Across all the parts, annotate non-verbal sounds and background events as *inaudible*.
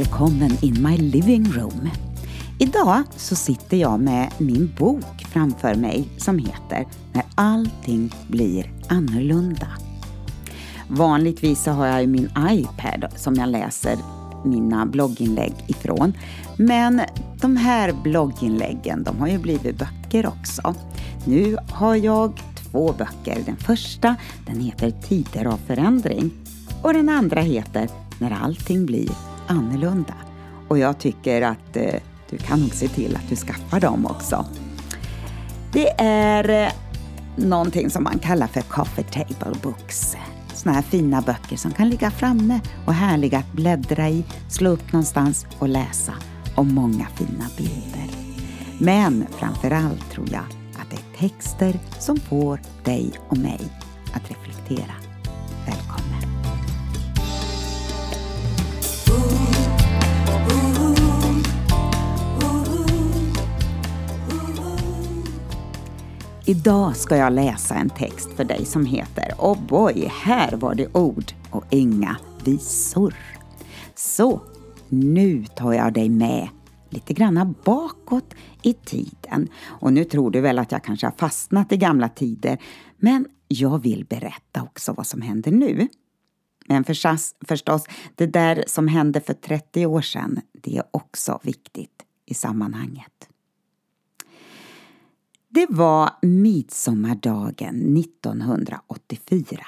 Välkommen in my living room. Idag så sitter jag med min bok framför mig som heter När allting blir annorlunda. Vanligtvis så har jag ju min iPad som jag läser mina blogginlägg ifrån. Men de här blogginläggen de har ju blivit böcker också. Nu har jag två böcker. Den första den heter Tider av förändring och den andra heter När allting blir annorlunda. Och jag tycker att eh, du kan nog se till att du skaffar dem också. Det är eh, någonting som man kallar för coffee table books. Såna här fina böcker som kan ligga framme och härliga att bläddra i, slå upp någonstans och läsa. Och många fina bilder. Men framför allt tror jag att det är texter som får dig och mig att reflektera. Idag ska jag läsa en text för dig som heter Oh boy, här var det ord och inga visor. Så, nu tar jag dig med lite granna bakåt i tiden. Och nu tror du väl att jag kanske har fastnat i gamla tider, men jag vill berätta också vad som händer nu. Men förstås, det där som hände för 30 år sedan, det är också viktigt i sammanhanget. Det var midsommardagen 1984.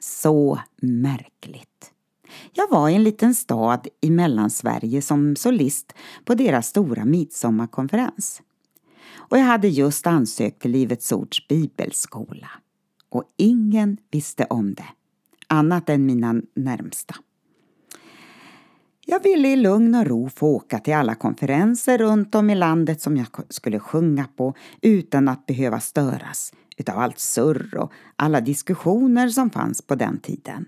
Så märkligt. Jag var i en liten stad i Mellansverige som solist på deras stora midsommarkonferens. Och jag hade just ansökt till Livets Ords bibelskola. Och ingen visste om det, annat än mina närmsta. Jag ville i lugn och ro få åka till alla konferenser runt om i landet som jag skulle sjunga på utan att behöva störas utav allt surr och alla diskussioner som fanns på den tiden.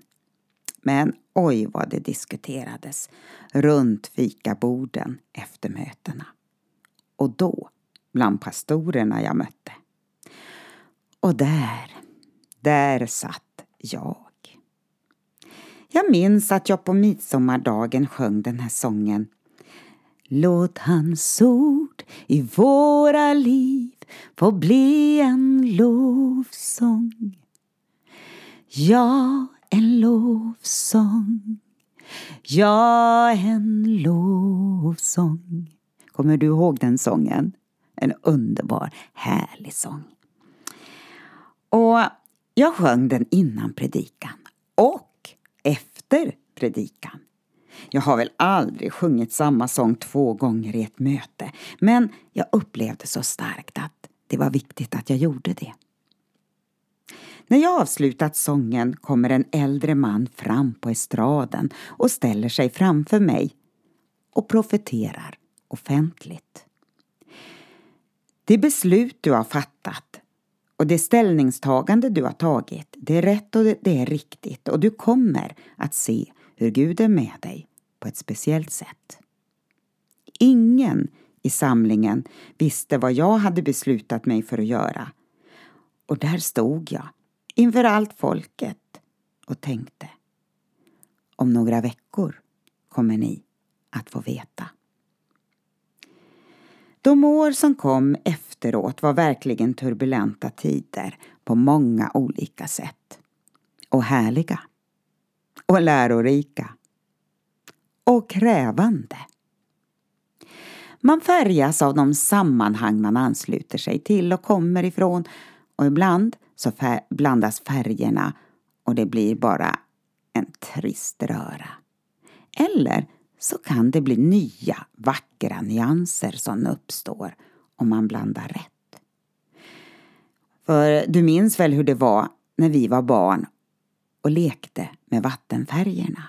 Men oj vad det diskuterades runt fikaborden efter mötena. Och då, bland pastorerna jag mötte. Och där, där satt jag. Jag minns att jag på midsommardagen sjöng den här sången. Låt hans ord i våra liv få bli en lovsång. Ja, en lovsång. Ja, en lovsång. Kommer du ihåg den sången? En underbar, härlig sång. Och jag sjöng den innan predikan. Och efter predikan. Jag har väl aldrig sjungit samma sång två gånger i ett möte, men jag upplevde så starkt att det var viktigt att jag gjorde det. När jag avslutat sången kommer en äldre man fram på estraden och ställer sig framför mig och profeterar offentligt. Det beslut du har fattat och det ställningstagande du har tagit, det är rätt och det är riktigt och du kommer att se hur Gud är med dig på ett speciellt sätt. Ingen i samlingen visste vad jag hade beslutat mig för att göra. Och där stod jag inför allt folket och tänkte. Om några veckor kommer ni att få veta. De år som kom efteråt var verkligen turbulenta tider på många olika sätt. Och härliga. Och lärorika. Och krävande. Man färgas av de sammanhang man ansluter sig till och kommer ifrån och ibland så blandas färgerna och det blir bara en trist röra. Eller så kan det bli nya vackra nyanser som uppstår om man blandar rätt. För du minns väl hur det var när vi var barn och lekte med vattenfärgerna?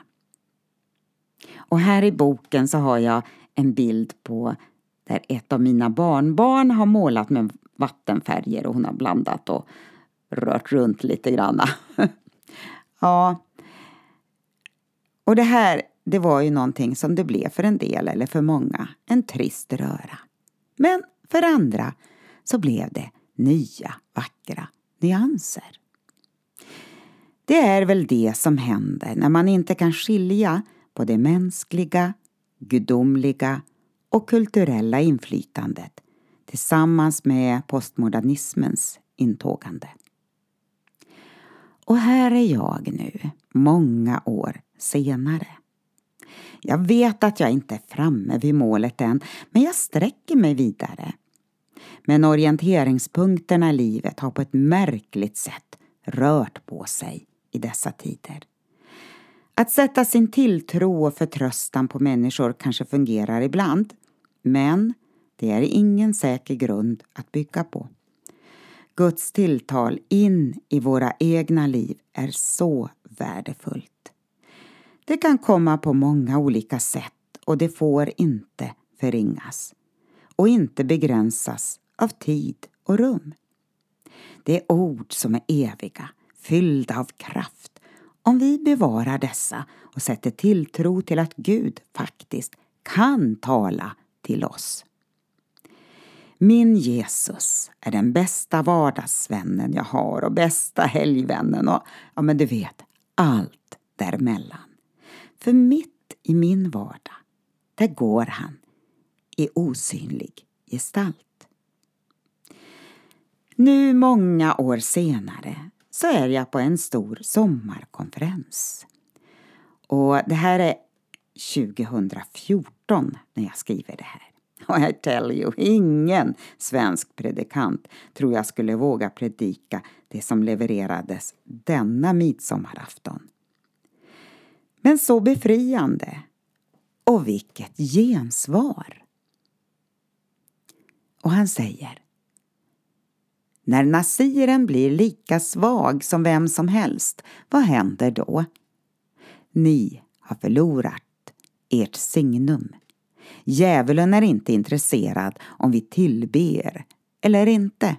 Och här i boken så har jag en bild på där ett av mina barnbarn har målat med vattenfärger och hon har blandat och rört runt lite granna. *laughs* ja. Och det här det var ju någonting som det blev för en del eller för många, en trist röra. Men för andra så blev det nya vackra nyanser. Det är väl det som händer när man inte kan skilja på det mänskliga gudomliga och kulturella inflytandet tillsammans med postmodernismens intågande. Och här är jag nu, många år senare. Jag vet att jag inte är framme vid målet än, men jag sträcker mig vidare. Men orienteringspunkterna i livet har på ett märkligt sätt rört på sig i dessa tider. Att sätta sin tilltro och förtröstan på människor kanske fungerar ibland, men det är ingen säker grund att bygga på. Guds tilltal in i våra egna liv är så värdefullt. Det kan komma på många olika sätt och det får inte förringas och inte begränsas av tid och rum. Det är ord som är eviga, fyllda av kraft. Om vi bevarar dessa och sätter tilltro till att Gud faktiskt kan tala till oss. Min Jesus är den bästa vardagsvännen jag har och bästa helgvännen och, ja men du vet, allt däremellan. För mitt i min vardag, där går han i osynlig gestalt. Nu många år senare så är jag på en stor sommarkonferens. Och det här är 2014 när jag skriver det här. Och I tell you, ingen svensk predikant tror jag skulle våga predika det som levererades denna midsommarafton. Men så befriande. Och vilket gensvar! Och han säger När nasiren blir lika svag som vem som helst, vad händer då? Ni har förlorat ert signum. Djävulen är inte intresserad om vi tillber eller inte.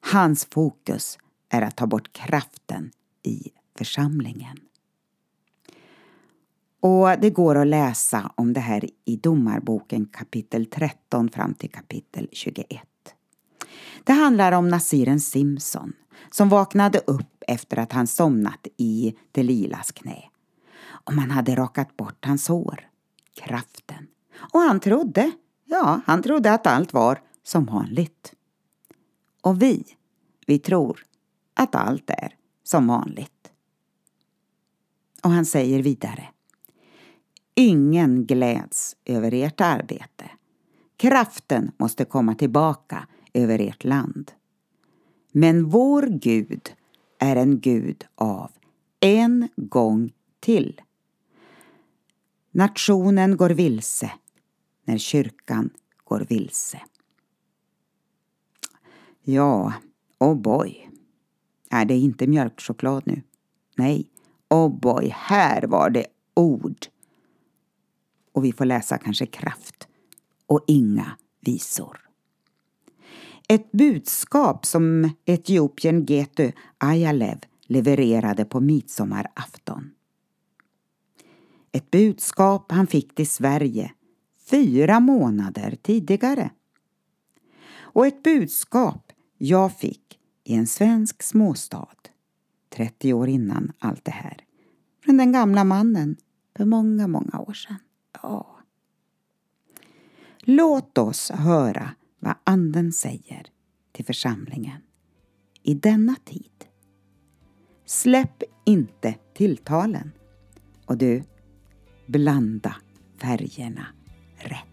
Hans fokus är att ta bort kraften i församlingen. Och det går att läsa om det här i Domarboken kapitel 13 fram till kapitel 21. Det handlar om Nasiren Simson som vaknade upp efter att han somnat i Delilas knä. Och man hade rakat bort hans hår, kraften. Och han trodde, ja, han trodde att allt var som vanligt. Och vi, vi tror att allt är som vanligt. Och han säger vidare Ingen gläds över ert arbete. Kraften måste komma tillbaka över ert land. Men vår Gud är en Gud av en gång till. Nationen går vilse när kyrkan går vilse. Ja, oh boy. Är det inte mjölkchoklad nu? Nej, oh boy, här var det ord och vi får läsa kanske kraft och inga visor. Ett budskap som Etiopien Getu Ayalev levererade på midsommarafton. Ett budskap han fick till Sverige fyra månader tidigare. Och ett budskap jag fick i en svensk småstad 30 år innan allt det här. Från den gamla mannen för många, många år sedan. Ja. Låt oss höra vad Anden säger till församlingen i denna tid. Släpp inte tilltalen och du, blanda färgerna rätt.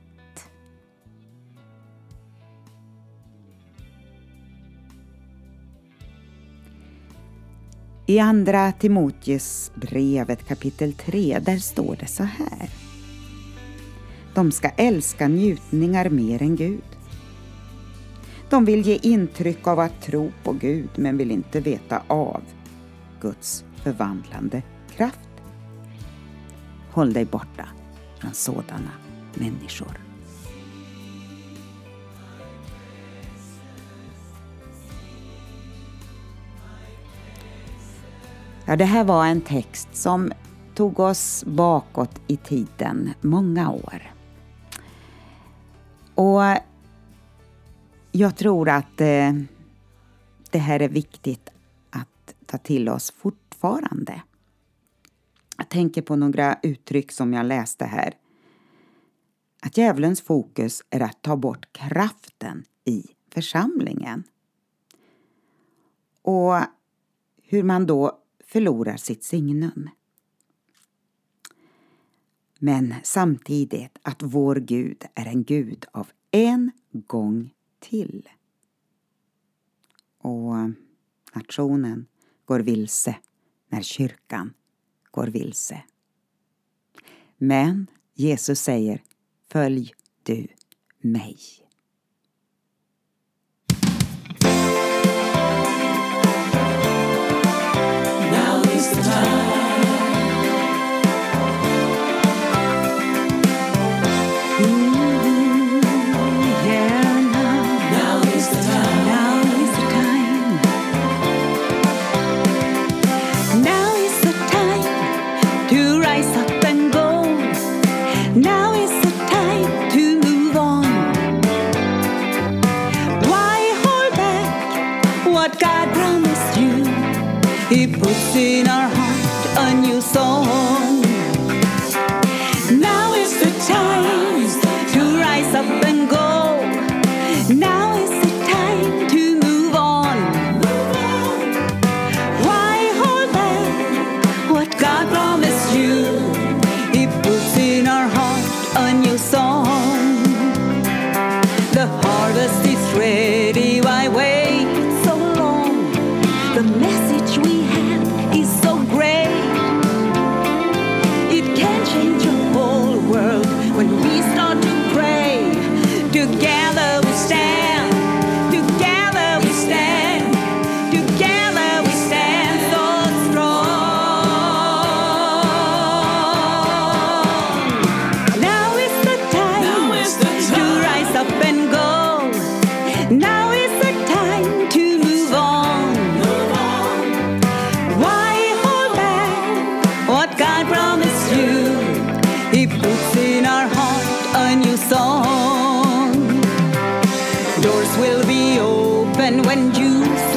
I Andra Timoteus brevet kapitel 3, där står det så här. De ska älska njutningar mer än Gud. De vill ge intryck av att tro på Gud men vill inte veta av Guds förvandlande kraft. Håll dig borta från sådana människor. Ja, det här var en text som tog oss bakåt i tiden många år. Och jag tror att eh, det här är viktigt att ta till oss fortfarande. Jag tänker på några uttryck som jag läste här. att djävulens fokus är att ta bort kraften i församlingen. Och hur man då förlorar sitt signum. Men samtidigt att vår Gud är en Gud av en gång till. Och nationen går vilse när kyrkan går vilse. Men Jesus säger Följ du mig. when you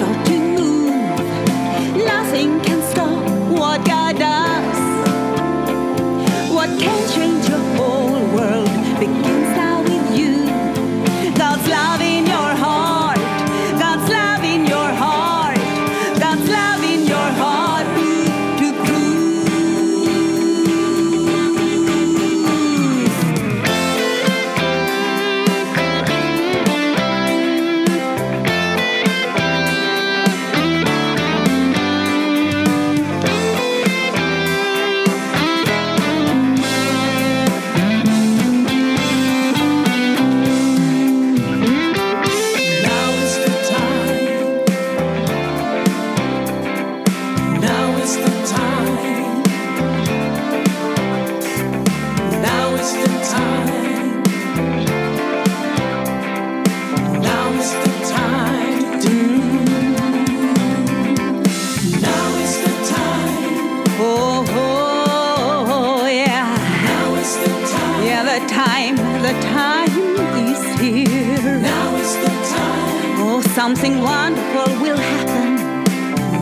something wonderful will happen.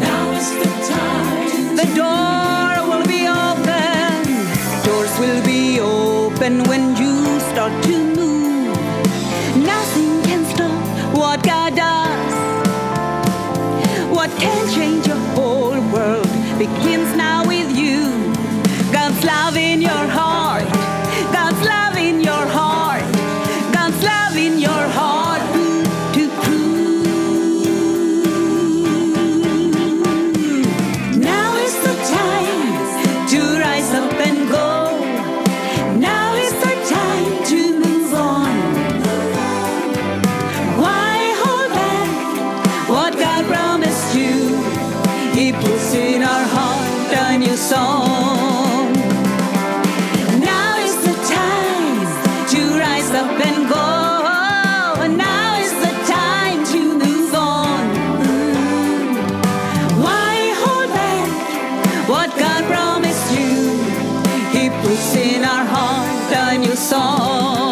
Now is the time. The door will be open. Doors will be open when you start to move. Nothing can stop what God does. What can change your whole world begins now with you. God's love in your heart. Song. Now is the time to rise up and go. Now is the time to move on. Mm. Why hold back what God promised you? He puts in our heart a new song.